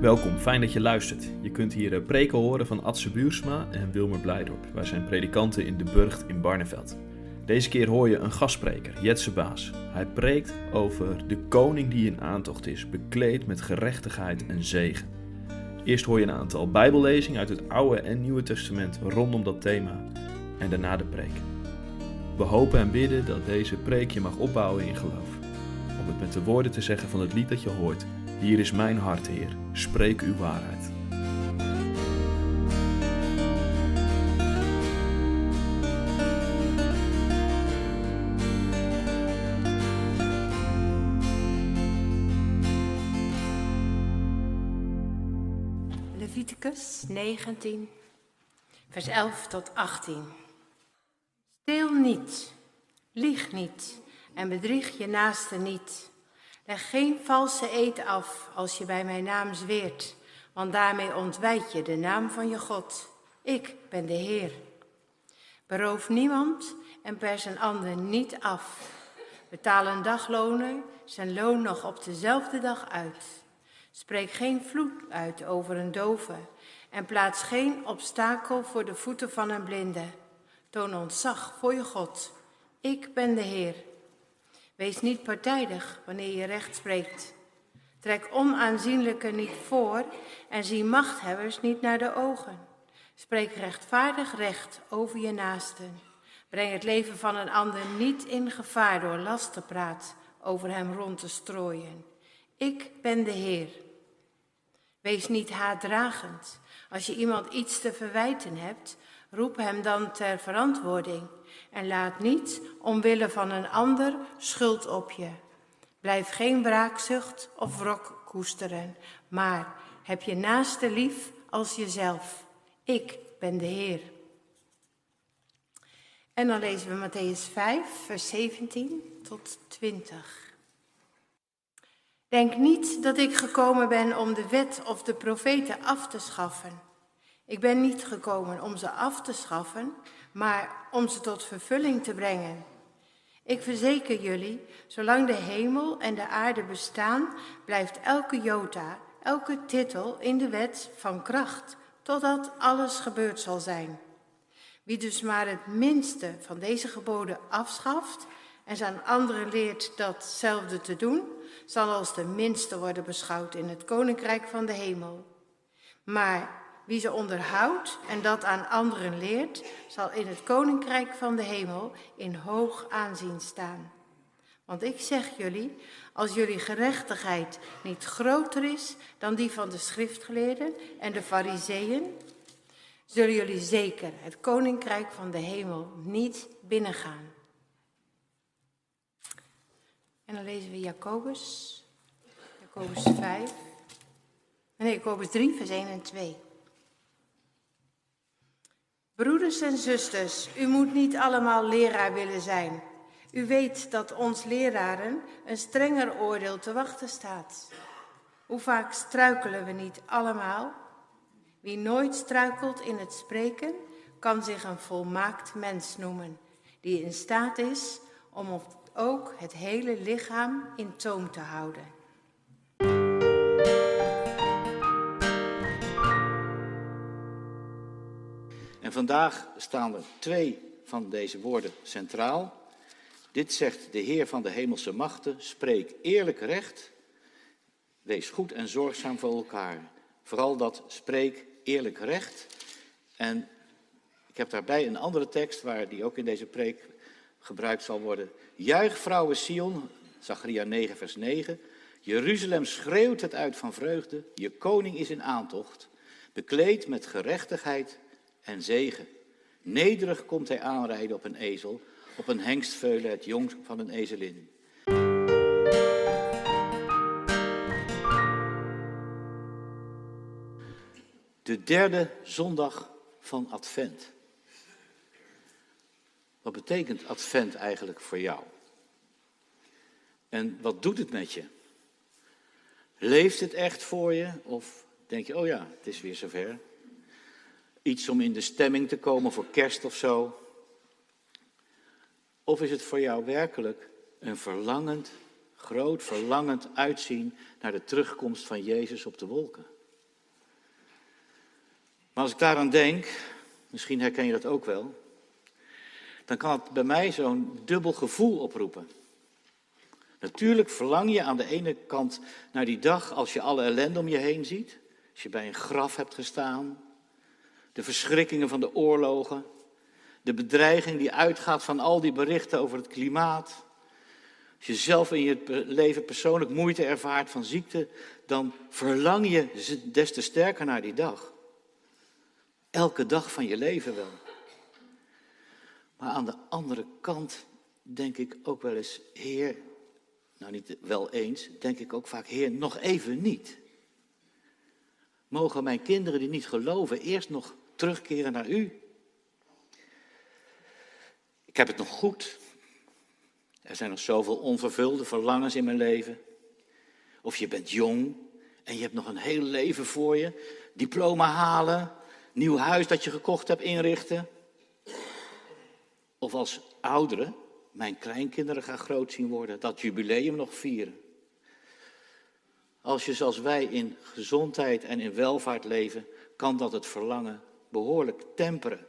Welkom, fijn dat je luistert. Je kunt hier eh, preken horen van Adse Buursma en Wilmer Blijdorp. Wij zijn predikanten in de Burgt in Barneveld. Deze keer hoor je een gastspreker, Jetse Baas. Hij preekt over de koning die in aantocht is, bekleed met gerechtigheid en zegen. Eerst hoor je een aantal bijbellezingen uit het Oude en Nieuwe Testament rondom dat thema en daarna de preek. We hopen en bidden dat deze preek je mag opbouwen in geloof. Om het met de woorden te zeggen van het lied dat je hoort. Hier is mijn hart, Heer. Spreek uw waarheid. Leviticus 19, vers 11 tot 18. Steel niet, lieg niet en bedrieg je naaste niet. Leg geen valse eed af als je bij mijn naam zweert, want daarmee ontwijd je de naam van je God. Ik ben de Heer. Beroof niemand en pers een ander niet af. Betaal een dagloner zijn loon nog op dezelfde dag uit. Spreek geen vloek uit over een dove en plaats geen obstakel voor de voeten van een blinde. Toon ontzag voor je God. Ik ben de Heer. Wees niet partijdig wanneer je recht spreekt. Trek onaanzienlijke niet voor en zie machthebbers niet naar de ogen. Spreek rechtvaardig recht over je naasten. Breng het leven van een ander niet in gevaar door lastenpraat over hem rond te strooien. Ik ben de Heer. Wees niet haatdragend. Als je iemand iets te verwijten hebt, roep hem dan ter verantwoording en laat niet omwille van een ander schuld op je. Blijf geen wraakzucht of wrok koesteren, maar heb je naaste lief als jezelf. Ik ben de Heer. En dan lezen we Matthäus 5, vers 17 tot 20. Denk niet dat ik gekomen ben om de wet of de profeten af te schaffen. Ik ben niet gekomen om ze af te schaffen, maar om ze tot vervulling te brengen. Ik verzeker jullie, zolang de hemel en de aarde bestaan, blijft elke jota, elke titel in de wet van kracht, totdat alles gebeurd zal zijn. Wie dus maar het minste van deze geboden afschaft en zijn anderen leert datzelfde te doen, zal als de minste worden beschouwd in het koninkrijk van de hemel. Maar wie ze onderhoudt en dat aan anderen leert, zal in het koninkrijk van de hemel in hoog aanzien staan. Want ik zeg jullie, als jullie gerechtigheid niet groter is dan die van de schriftgeleerden en de fariseeën, zullen jullie zeker het koninkrijk van de hemel niet binnengaan. En dan lezen we Jacobus, Jacobus 5, nee, Jacobus 3, vers 1 en 2. Broeders en zusters, u moet niet allemaal leraar willen zijn. U weet dat ons leraren een strenger oordeel te wachten staat. Hoe vaak struikelen we niet allemaal? Wie nooit struikelt in het spreken, kan zich een volmaakt mens noemen, die in staat is om ook het hele lichaam in toom te houden. Vandaag staan er twee van deze woorden centraal. Dit zegt de Heer van de hemelse machten, spreek eerlijk recht, wees goed en zorgzaam voor elkaar. Vooral dat spreek eerlijk recht. En ik heb daarbij een andere tekst, waar die ook in deze preek gebruikt zal worden. Juich vrouwen Sion, Zachariah 9 vers 9. Jeruzalem schreeuwt het uit van vreugde, je koning is in aantocht, bekleed met gerechtigheid en zegen. Nederig komt hij aanrijden op een ezel, op een hengstveulen, het jong van een ezelin. De derde zondag van Advent. Wat betekent Advent eigenlijk voor jou? En wat doet het met je? Leeft het echt voor je? Of denk je, oh ja, het is weer zover? Iets om in de stemming te komen voor kerst of zo? Of is het voor jou werkelijk een verlangend, groot verlangend uitzien naar de terugkomst van Jezus op de wolken? Maar als ik daaraan denk, misschien herken je dat ook wel, dan kan het bij mij zo'n dubbel gevoel oproepen. Natuurlijk verlang je aan de ene kant naar die dag als je alle ellende om je heen ziet. Als je bij een graf hebt gestaan. De verschrikkingen van de oorlogen. De bedreiging die uitgaat van al die berichten over het klimaat. Als je zelf in je leven persoonlijk moeite ervaart van ziekte, dan verlang je des te sterker naar die dag. Elke dag van je leven wel. Maar aan de andere kant denk ik ook wel eens, Heer, nou niet wel eens, denk ik ook vaak, Heer, nog even niet. Mogen mijn kinderen die niet geloven eerst nog terugkeren naar U? Ik heb het nog goed. Er zijn nog zoveel onvervulde verlangens in mijn leven. Of je bent jong en je hebt nog een heel leven voor je. Diploma halen, nieuw huis dat je gekocht hebt inrichten. Of als ouderen mijn kleinkinderen gaan groot zien worden, dat jubileum nog vieren. Als je zoals wij in gezondheid en in welvaart leven, kan dat het verlangen behoorlijk temperen.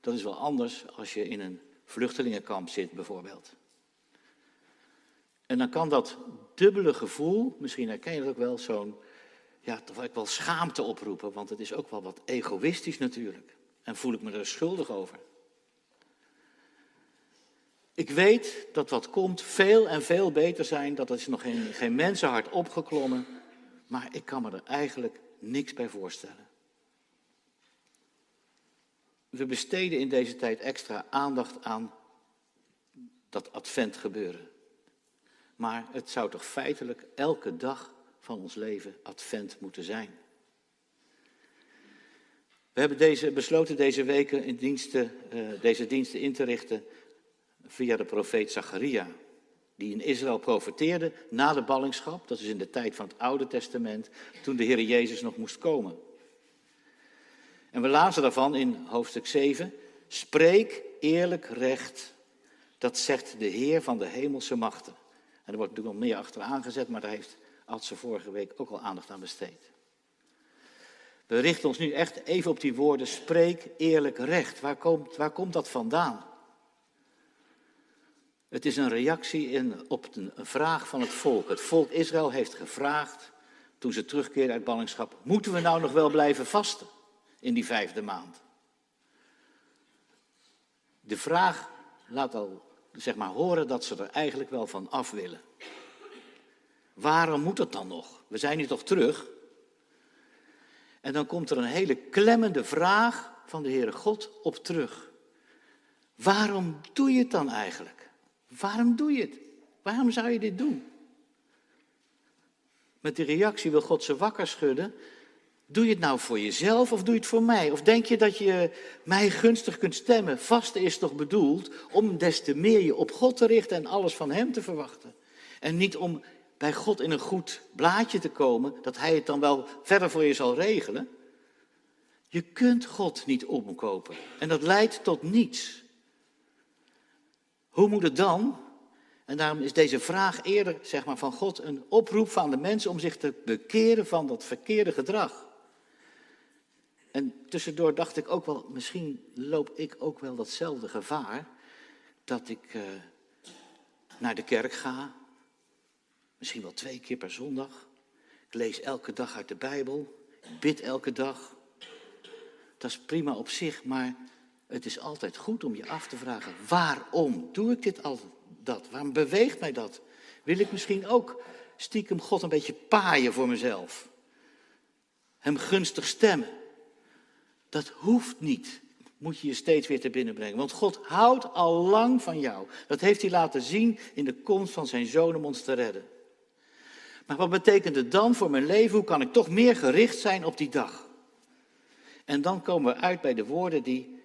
Dat is wel anders als je in een vluchtelingenkamp zit, bijvoorbeeld. En dan kan dat dubbele gevoel, misschien herken je dat ook wel, zo'n, ja, toch wel schaamte oproepen, want het is ook wel wat egoïstisch natuurlijk. En voel ik me er schuldig over. Ik weet dat wat komt veel en veel beter zijn, dat is nog geen, geen mensenhart opgeklommen, maar ik kan me er eigenlijk niks bij voorstellen. We besteden in deze tijd extra aandacht aan dat advent gebeuren. Maar het zou toch feitelijk elke dag van ons leven advent moeten zijn. We hebben deze, besloten deze weken in diensten, uh, deze diensten in te richten via de profeet Zacharia, die in Israël profeteerde na de ballingschap, dat is in de tijd van het Oude Testament, toen de Heer Jezus nog moest komen. En we lazen daarvan in hoofdstuk 7, spreek eerlijk recht, dat zegt de Heer van de hemelse machten. En er wordt natuurlijk nog meer achteraan gezet, maar daar heeft Adse vorige week ook al aandacht aan besteed. We richten ons nu echt even op die woorden, spreek eerlijk recht. Waar komt, waar komt dat vandaan? Het is een reactie in, op een, een vraag van het volk. Het volk Israël heeft gevraagd, toen ze terugkeerden uit ballingschap, moeten we nou nog wel blijven vasten in die vijfde maand? De vraag laat al zeg maar, horen dat ze er eigenlijk wel van af willen. Waarom moet het dan nog? We zijn nu toch terug? En dan komt er een hele klemmende vraag van de Heere God op terug. Waarom doe je het dan eigenlijk? Waarom doe je het? Waarom zou je dit doen? Met die reactie wil God ze wakker schudden. Doe je het nou voor jezelf of doe je het voor mij? Of denk je dat je mij gunstig kunt stemmen? Vasten is toch bedoeld om des te meer je op God te richten en alles van Hem te verwachten. En niet om bij God in een goed blaadje te komen, dat Hij het dan wel verder voor je zal regelen. Je kunt God niet omkopen. En dat leidt tot niets. Hoe moet het dan? En daarom is deze vraag eerder zeg maar, van God een oproep van de mensen om zich te bekeren van dat verkeerde gedrag. En tussendoor dacht ik ook wel, misschien loop ik ook wel datzelfde gevaar. Dat ik uh, naar de kerk ga, misschien wel twee keer per zondag. Ik lees elke dag uit de Bijbel, ik bid elke dag. Dat is prima op zich, maar het is altijd goed om je af te vragen, waarom doe ik dit al dat? Waarom beweegt mij dat? Wil ik misschien ook stiekem God een beetje paaien voor mezelf? Hem gunstig stemmen? Dat hoeft niet, moet je je steeds weer te binnenbrengen. Want God houdt al lang van jou. Dat heeft hij laten zien in de komst van zijn zoon om ons te redden. Maar wat betekent het dan voor mijn leven? Hoe kan ik toch meer gericht zijn op die dag? En dan komen we uit bij de woorden die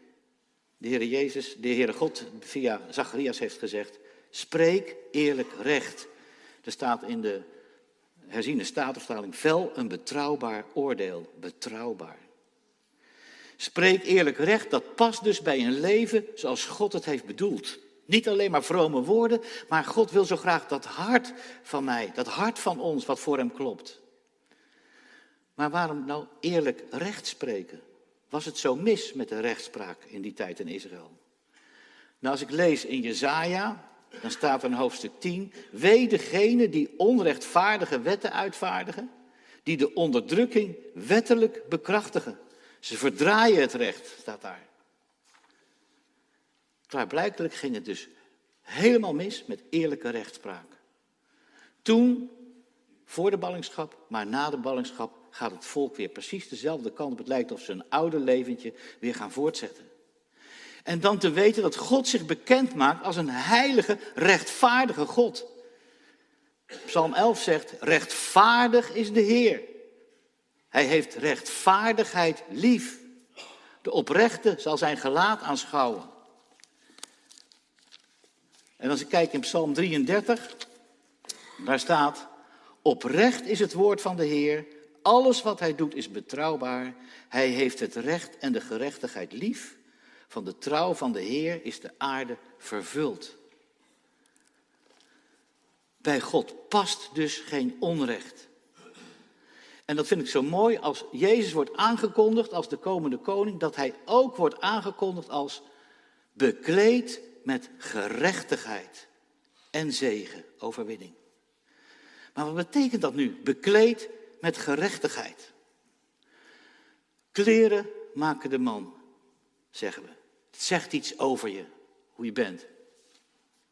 de Heere Jezus, de Heere God via Zacharias heeft gezegd, spreek eerlijk recht. Er staat in de herziene statenvertaling, vel een betrouwbaar oordeel, betrouwbaar. Spreek eerlijk recht, dat past dus bij een leven zoals God het heeft bedoeld. Niet alleen maar vrome woorden, maar God wil zo graag dat hart van mij, dat hart van ons wat voor hem klopt. Maar waarom nou eerlijk recht spreken? Was het zo mis met de rechtspraak in die tijd in Israël? Nou, als ik lees in Jezaja, dan staat er in hoofdstuk 10, wee degene die onrechtvaardige wetten uitvaardigen, die de onderdrukking wettelijk bekrachtigen. Ze verdraaien het recht, staat daar. Klaarblijkelijk ging het dus helemaal mis met eerlijke rechtspraak. Toen, voor de ballingschap, maar na de ballingschap, gaat het volk weer precies dezelfde kant op. Het lijkt of ze een oude leventje weer gaan voortzetten. En dan te weten dat God zich bekend maakt als een heilige, rechtvaardige God. Psalm 11 zegt, rechtvaardig is de Heer. Hij heeft rechtvaardigheid lief. De oprechte zal zijn gelaat aanschouwen. En als ik kijk in Psalm 33, daar staat, oprecht is het woord van de Heer, alles wat hij doet is betrouwbaar. Hij heeft het recht en de gerechtigheid lief. Van de trouw van de Heer is de aarde vervuld. Bij God past dus geen onrecht. En dat vind ik zo mooi als Jezus wordt aangekondigd als de komende koning, dat hij ook wordt aangekondigd als bekleed met gerechtigheid en zegen, overwinning. Maar wat betekent dat nu? Bekleed met gerechtigheid. Kleren maken de man, zeggen we. Het zegt iets over je, hoe je bent.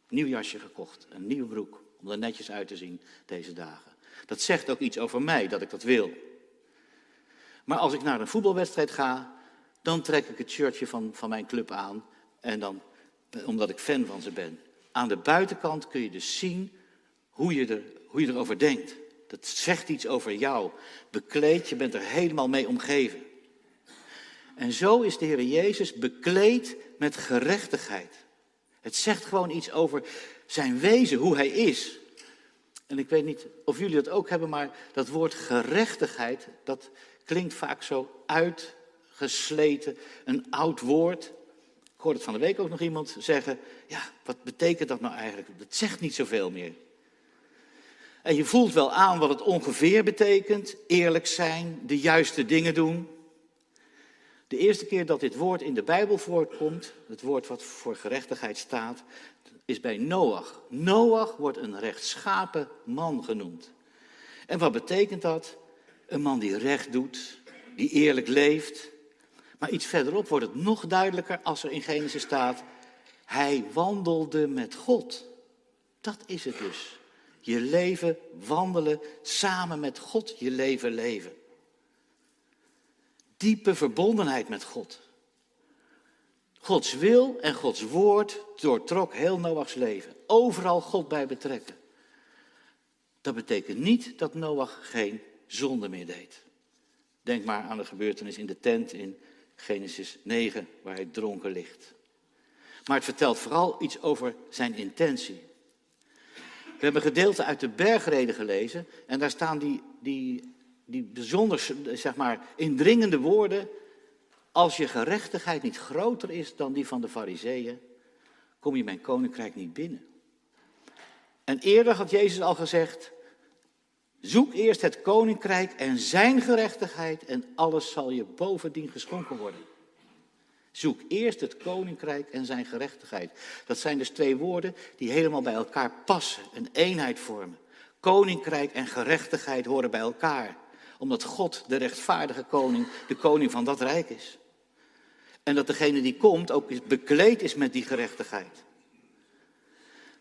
Nieuw jasje gekocht, een nieuwe broek, om er netjes uit te zien deze dagen. Dat zegt ook iets over mij, dat ik dat wil. Maar als ik naar een voetbalwedstrijd ga, dan trek ik het shirtje van, van mijn club aan. En dan, omdat ik fan van ze ben. Aan de buitenkant kun je dus zien hoe je, er, hoe je erover denkt. Dat zegt iets over jou. Bekleed, je bent er helemaal mee omgeven. En zo is de Heer Jezus bekleed met gerechtigheid. Het zegt gewoon iets over zijn wezen, hoe hij is. En ik weet niet of jullie dat ook hebben, maar dat woord gerechtigheid, dat klinkt vaak zo uitgesleten, een oud woord. Ik hoorde het van de week ook nog iemand zeggen, ja, wat betekent dat nou eigenlijk? Dat zegt niet zoveel meer. En je voelt wel aan wat het ongeveer betekent, eerlijk zijn, de juiste dingen doen. De eerste keer dat dit woord in de Bijbel voorkomt, het woord wat voor gerechtigheid staat, is bij Noach. Noach wordt een rechtschapen man genoemd. En wat betekent dat? Een man die recht doet, die eerlijk leeft. Maar iets verderop wordt het nog duidelijker als er in Genesis staat, hij wandelde met God. Dat is het dus. Je leven wandelen samen met God, je leven leven. Diepe verbondenheid met God. Gods wil en Gods woord doortrok heel Noachs leven. Overal God bij betrekken. Dat betekent niet dat Noach geen zonde meer deed. Denk maar aan de gebeurtenis in de tent in Genesis 9, waar hij dronken ligt. Maar het vertelt vooral iets over zijn intentie. We hebben gedeelte uit de bergreden gelezen en daar staan die, die, die bijzonder, zeg maar, indringende woorden. Als je gerechtigheid niet groter is dan die van de fariseeën, kom je mijn koninkrijk niet binnen. En eerder had Jezus al gezegd, zoek eerst het koninkrijk en zijn gerechtigheid en alles zal je bovendien geschonken worden. Zoek eerst het koninkrijk en zijn gerechtigheid. Dat zijn dus twee woorden die helemaal bij elkaar passen, een eenheid vormen. Koninkrijk en gerechtigheid horen bij elkaar, omdat God, de rechtvaardige koning, de koning van dat rijk is. En dat degene die komt ook bekleed is met die gerechtigheid.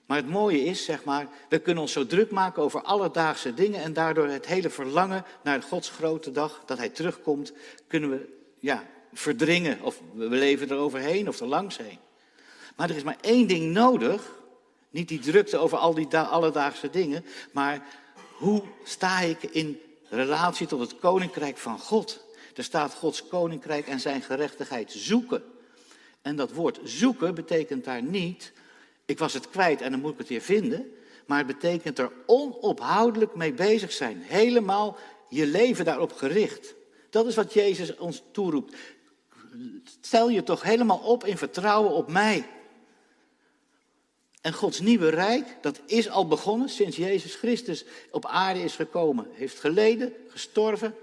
Maar het mooie is, zeg maar, we kunnen ons zo druk maken over alledaagse dingen en daardoor het hele verlangen naar Gods grote dag, dat Hij terugkomt, kunnen we ja, verdringen of we leven er overheen of er langs heen. Maar er is maar één ding nodig, niet die drukte over al die alledaagse dingen, maar hoe sta ik in relatie tot het koninkrijk van God? Er staat Gods koninkrijk en zijn gerechtigheid zoeken. En dat woord zoeken betekent daar niet, ik was het kwijt en dan moet ik het weer vinden. Maar het betekent er onophoudelijk mee bezig zijn. Helemaal je leven daarop gericht. Dat is wat Jezus ons toeroept. Stel je toch helemaal op in vertrouwen op mij. En Gods nieuwe rijk, dat is al begonnen sinds Jezus Christus op aarde is gekomen. Heeft geleden, gestorven,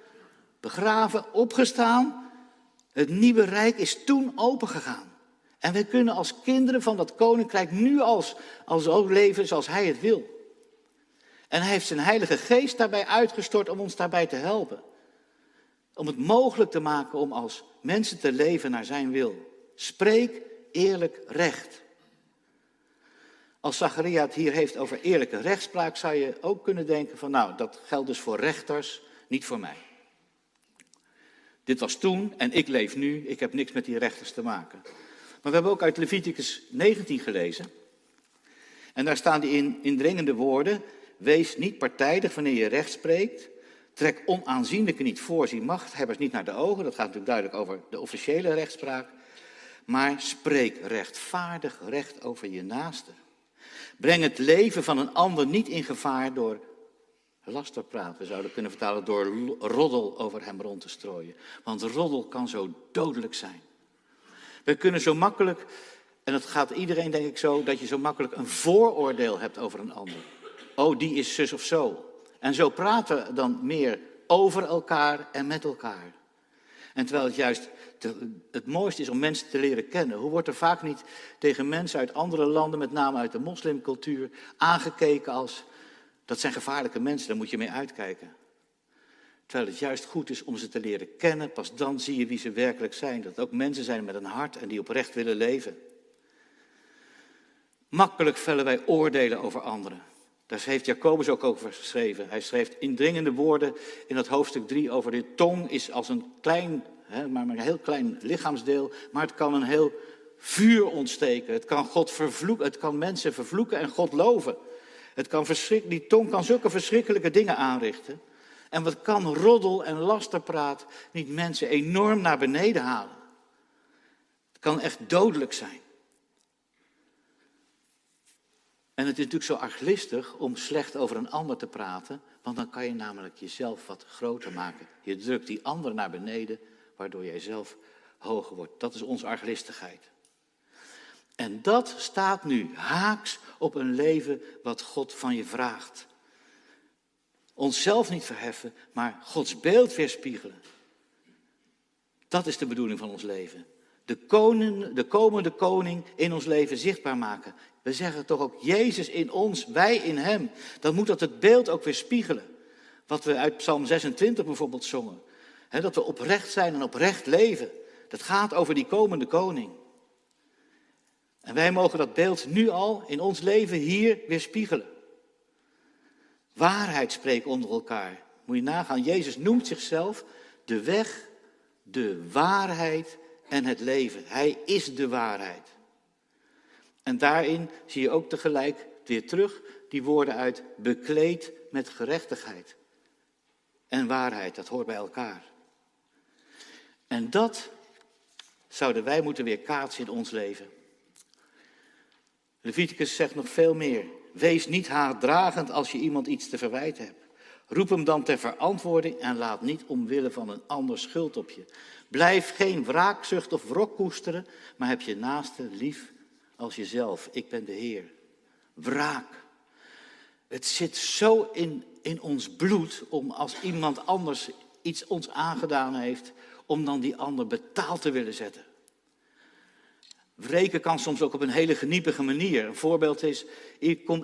begraven, opgestaan. Het nieuwe rijk is toen opengegaan. En wij kunnen als kinderen van dat koninkrijk nu als, als ook leven zoals hij het wil. En hij heeft zijn heilige geest daarbij uitgestort om ons daarbij te helpen. Om het mogelijk te maken om als mensen te leven naar zijn wil. Spreek eerlijk recht. Als Zacharia het hier heeft over eerlijke rechtspraak, zou je ook kunnen denken van nou, dat geldt dus voor rechters, niet voor mij. Dit was toen en ik leef nu, ik heb niks met die rechters te maken. Maar we hebben ook uit Leviticus 19 gelezen. En daar staan die indringende woorden. Wees niet partijdig wanneer je recht spreekt. Trek onaanzienlijke niet voor, zie machthebbers niet naar de ogen. Dat gaat natuurlijk duidelijk over de officiële rechtspraak. Maar spreek rechtvaardig recht over je naaste. Breng het leven van een ander niet in gevaar door lasterpraat. We zouden kunnen vertalen door roddel over hem rond te strooien. Want roddel kan zo dodelijk zijn. We kunnen zo makkelijk, en dat gaat iedereen denk ik zo, dat je zo makkelijk een vooroordeel hebt over een ander. Oh, die is zus of zo. En zo praten we dan meer over elkaar en met elkaar. En terwijl het juist het mooiste is om mensen te leren kennen. Hoe wordt er vaak niet tegen mensen uit andere landen, met name uit de moslimcultuur, aangekeken als dat zijn gevaarlijke mensen, daar moet je mee uitkijken. Terwijl het juist goed is om ze te leren kennen, pas dan zie je wie ze werkelijk zijn. Dat het ook mensen zijn met een hart en die oprecht willen leven. Makkelijk vellen wij oordelen over anderen. Daar heeft Jacobus ook over geschreven. Hij schreef indringende woorden in dat hoofdstuk 3 over de tong is als een klein, maar een heel klein lichaamsdeel, maar het kan een heel vuur ontsteken. Het kan God vervloeken, het kan mensen vervloeken en God loven. Het kan die tong kan zulke verschrikkelijke dingen aanrichten. En wat kan roddel en lasterpraat niet mensen enorm naar beneden halen? Het kan echt dodelijk zijn. En het is natuurlijk zo arglistig om slecht over een ander te praten, want dan kan je namelijk jezelf wat groter maken. Je drukt die ander naar beneden, waardoor jij zelf hoger wordt. Dat is onze arglistigheid. En dat staat nu haaks op een leven wat God van je vraagt. Onszelf niet verheffen, maar Gods beeld weerspiegelen. Dat is de bedoeling van ons leven. De, de komende koning in ons leven zichtbaar maken. We zeggen toch ook Jezus in ons, wij in Hem. Dan moet dat het beeld ook weer spiegelen. Wat we uit Psalm 26 bijvoorbeeld zongen. Dat we oprecht zijn en oprecht leven. Dat gaat over die komende koning. En wij mogen dat beeld nu al in ons leven hier weer spiegelen. Waarheid spreken onder elkaar. Moet je nagaan, Jezus noemt zichzelf de weg, de waarheid en het leven. Hij is de waarheid. En daarin zie je ook tegelijk weer terug die woorden uit bekleed met gerechtigheid. En waarheid, dat hoort bij elkaar. En dat zouden wij moeten weer kaatsen in ons leven. Leviticus zegt nog veel meer. Wees niet haatdragend als je iemand iets te verwijten hebt. Roep hem dan ter verantwoording en laat niet omwille van een ander schuld op je. Blijf geen wraakzucht of wrok koesteren, maar heb je naaste lief als jezelf. Ik ben de Heer. Wraak. Het zit zo in, in ons bloed om als iemand anders iets ons aangedaan heeft, om dan die ander betaald te willen zetten. Wreken kan soms ook op een hele geniepige manier. Een voorbeeld is,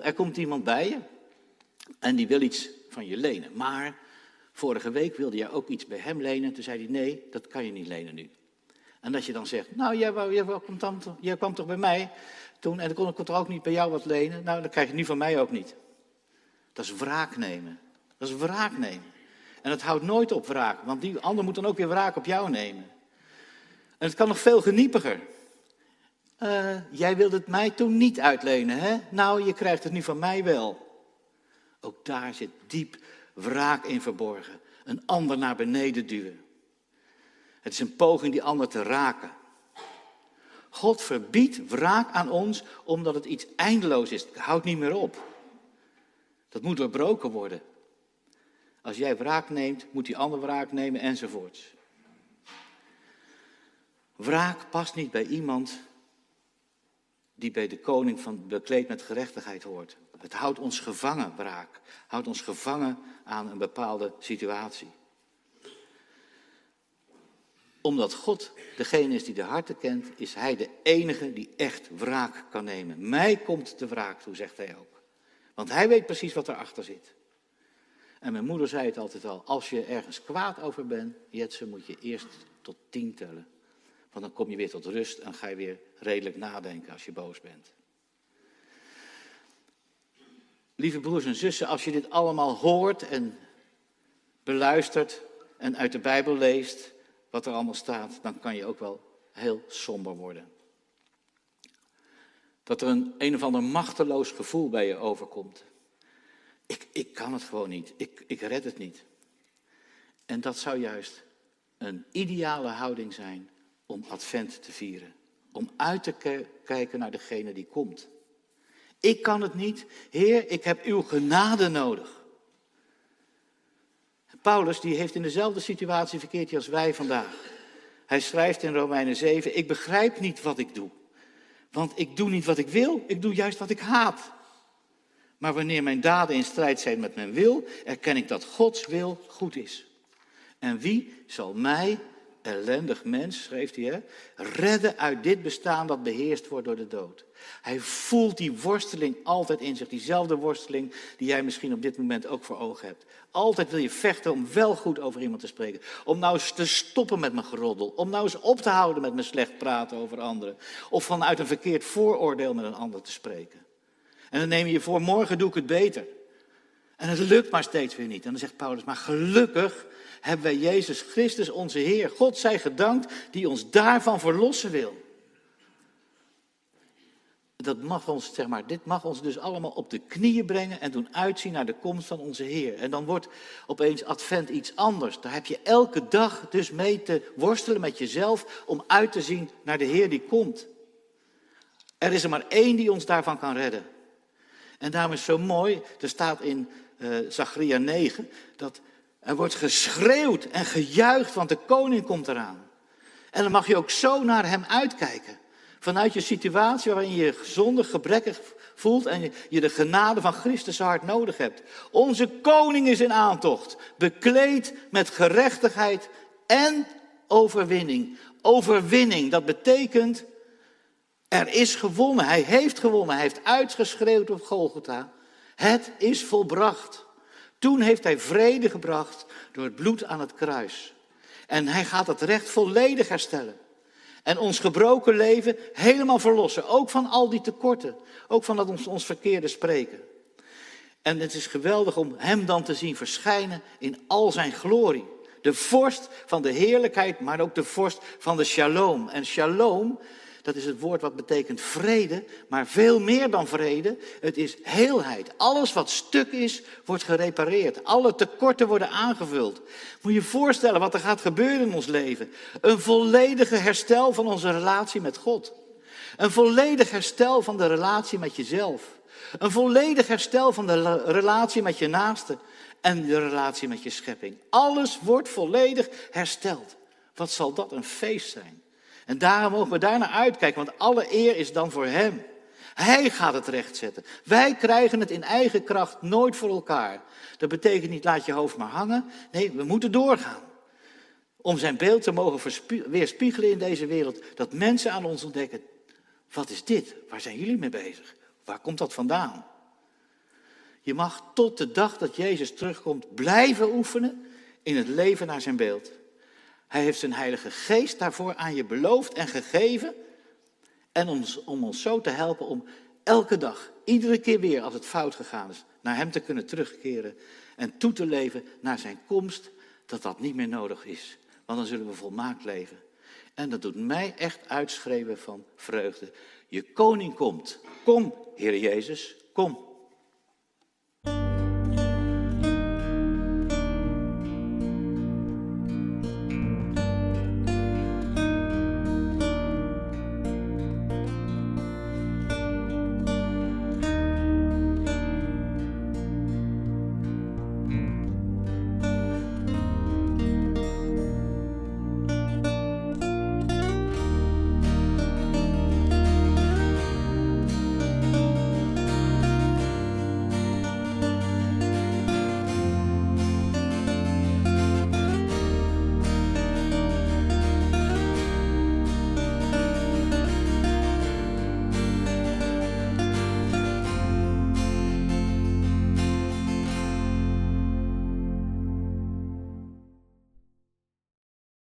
er komt iemand bij je en die wil iets van je lenen. Maar vorige week wilde jij ook iets bij hem lenen. Toen zei hij, nee, dat kan je niet lenen nu. En dat je dan zegt, nou, jij, kwam, jij kwam toch bij mij toen en dan kon ik toch ook niet bij jou wat lenen? Nou, dan krijg je nu van mij ook niet. Dat is wraak nemen. Dat is wraak nemen. En het houdt nooit op wraak, want die ander moet dan ook weer wraak op jou nemen. En het kan nog veel geniepiger. Uh, jij wilde het mij toen niet uitlenen, hè? Nou, je krijgt het nu van mij wel. Ook daar zit diep wraak in verborgen. Een ander naar beneden duwen. Het is een poging die ander te raken. God verbiedt wraak aan ons omdat het iets eindeloos is. Het houdt niet meer op. Dat moet doorbroken worden. Als jij wraak neemt, moet die ander wraak nemen enzovoorts. Wraak past niet bij iemand die bij de koning van bekleed met gerechtigheid hoort. Het houdt ons gevangen, wraak. Houdt ons gevangen aan een bepaalde situatie. Omdat God degene is die de harten kent, is hij de enige die echt wraak kan nemen. Mij komt de wraak toe, zegt hij ook. Want hij weet precies wat erachter zit. En mijn moeder zei het altijd al, als je ergens kwaad over bent, Jetse, moet je eerst tot tien tellen. Want dan kom je weer tot rust en ga je weer redelijk nadenken als je boos bent. Lieve broers en zussen, als je dit allemaal hoort en beluistert en uit de Bijbel leest wat er allemaal staat, dan kan je ook wel heel somber worden. Dat er een een of ander machteloos gevoel bij je overkomt. Ik, ik kan het gewoon niet, ik, ik red het niet. En dat zou juist een ideale houding zijn om Advent te vieren. Om uit te kijken naar degene die komt. Ik kan het niet. Heer, ik heb uw genade nodig. Paulus die heeft in dezelfde situatie verkeerd als wij vandaag. Hij schrijft in Romeinen 7, ik begrijp niet wat ik doe. Want ik doe niet wat ik wil, ik doe juist wat ik haat. Maar wanneer mijn daden in strijd zijn met mijn wil, erken ik dat Gods wil goed is. En wie zal mij ellendig mens, schreef hij, hè, redden uit dit bestaan dat beheerst wordt door de dood. Hij voelt die worsteling altijd in zich, diezelfde worsteling die jij misschien op dit moment ook voor ogen hebt. Altijd wil je vechten om wel goed over iemand te spreken. Om nou eens te stoppen met mijn geroddel. Om nou eens op te houden met mijn slecht praten over anderen. Of vanuit een verkeerd vooroordeel met een ander te spreken. En dan neem je je voor, morgen doe ik het beter. En het lukt maar steeds weer niet. En dan zegt Paulus, maar gelukkig hebben wij Jezus Christus, onze Heer. God zij gedankt, die ons daarvan verlossen wil. Dat mag ons, zeg maar, dit mag ons dus allemaal op de knieën brengen en doen uitzien naar de komst van onze Heer. En dan wordt opeens Advent iets anders. Daar heb je elke dag dus mee te worstelen met jezelf om uit te zien naar de Heer die komt. Er is er maar één die ons daarvan kan redden. En daarom is het zo mooi, er staat in uh, Zachariah 9, dat er wordt geschreeuwd en gejuicht, want de koning komt eraan. En dan mag je ook zo naar hem uitkijken. Vanuit je situatie waarin je je zondig, gebrekkig voelt en je de genade van Christus hart nodig hebt. Onze koning is in aantocht, bekleed met gerechtigheid en overwinning. Overwinning, dat betekent er is gewonnen. Hij heeft gewonnen. Hij heeft uitgeschreeuwd op Golgotha. Het is volbracht. Toen heeft hij vrede gebracht door het bloed aan het kruis. En hij gaat het recht volledig herstellen. En ons gebroken leven helemaal verlossen. Ook van al die tekorten. Ook van dat ons, ons verkeerde spreken. En het is geweldig om hem dan te zien verschijnen in al zijn glorie. De vorst van de heerlijkheid, maar ook de vorst van de shalom. En shalom, dat is het woord wat betekent vrede, maar veel meer dan vrede. Het is heelheid. Alles wat stuk is, wordt gerepareerd. Alle tekorten worden aangevuld. Moet je je voorstellen wat er gaat gebeuren in ons leven. Een volledige herstel van onze relatie met God. Een volledig herstel van de relatie met jezelf. Een volledig herstel van de relatie met je naaste en de relatie met je schepping. Alles wordt volledig hersteld. Wat zal dat een feest zijn? En daarom mogen we daarnaar uitkijken, want alle eer is dan voor Hem. Hij gaat het rechtzetten. Wij krijgen het in eigen kracht nooit voor elkaar. Dat betekent niet laat je hoofd maar hangen. Nee, we moeten doorgaan. Om zijn beeld te mogen weerspiegelen in deze wereld. Dat mensen aan ons ontdekken. Wat is dit? Waar zijn jullie mee bezig? Waar komt dat vandaan? Je mag tot de dag dat Jezus terugkomt blijven oefenen in het leven naar zijn beeld. Hij heeft zijn Heilige Geest daarvoor aan je beloofd en gegeven. En om, ons zo te helpen om elke dag, iedere keer weer als het fout gegaan is, naar Hem te kunnen terugkeren en toe te leven naar Zijn komst, dat dat niet meer nodig is. Want dan zullen we volmaakt leven. En dat doet mij echt uitschreeuwen van vreugde. Je koning komt. Kom, Heer Jezus, kom.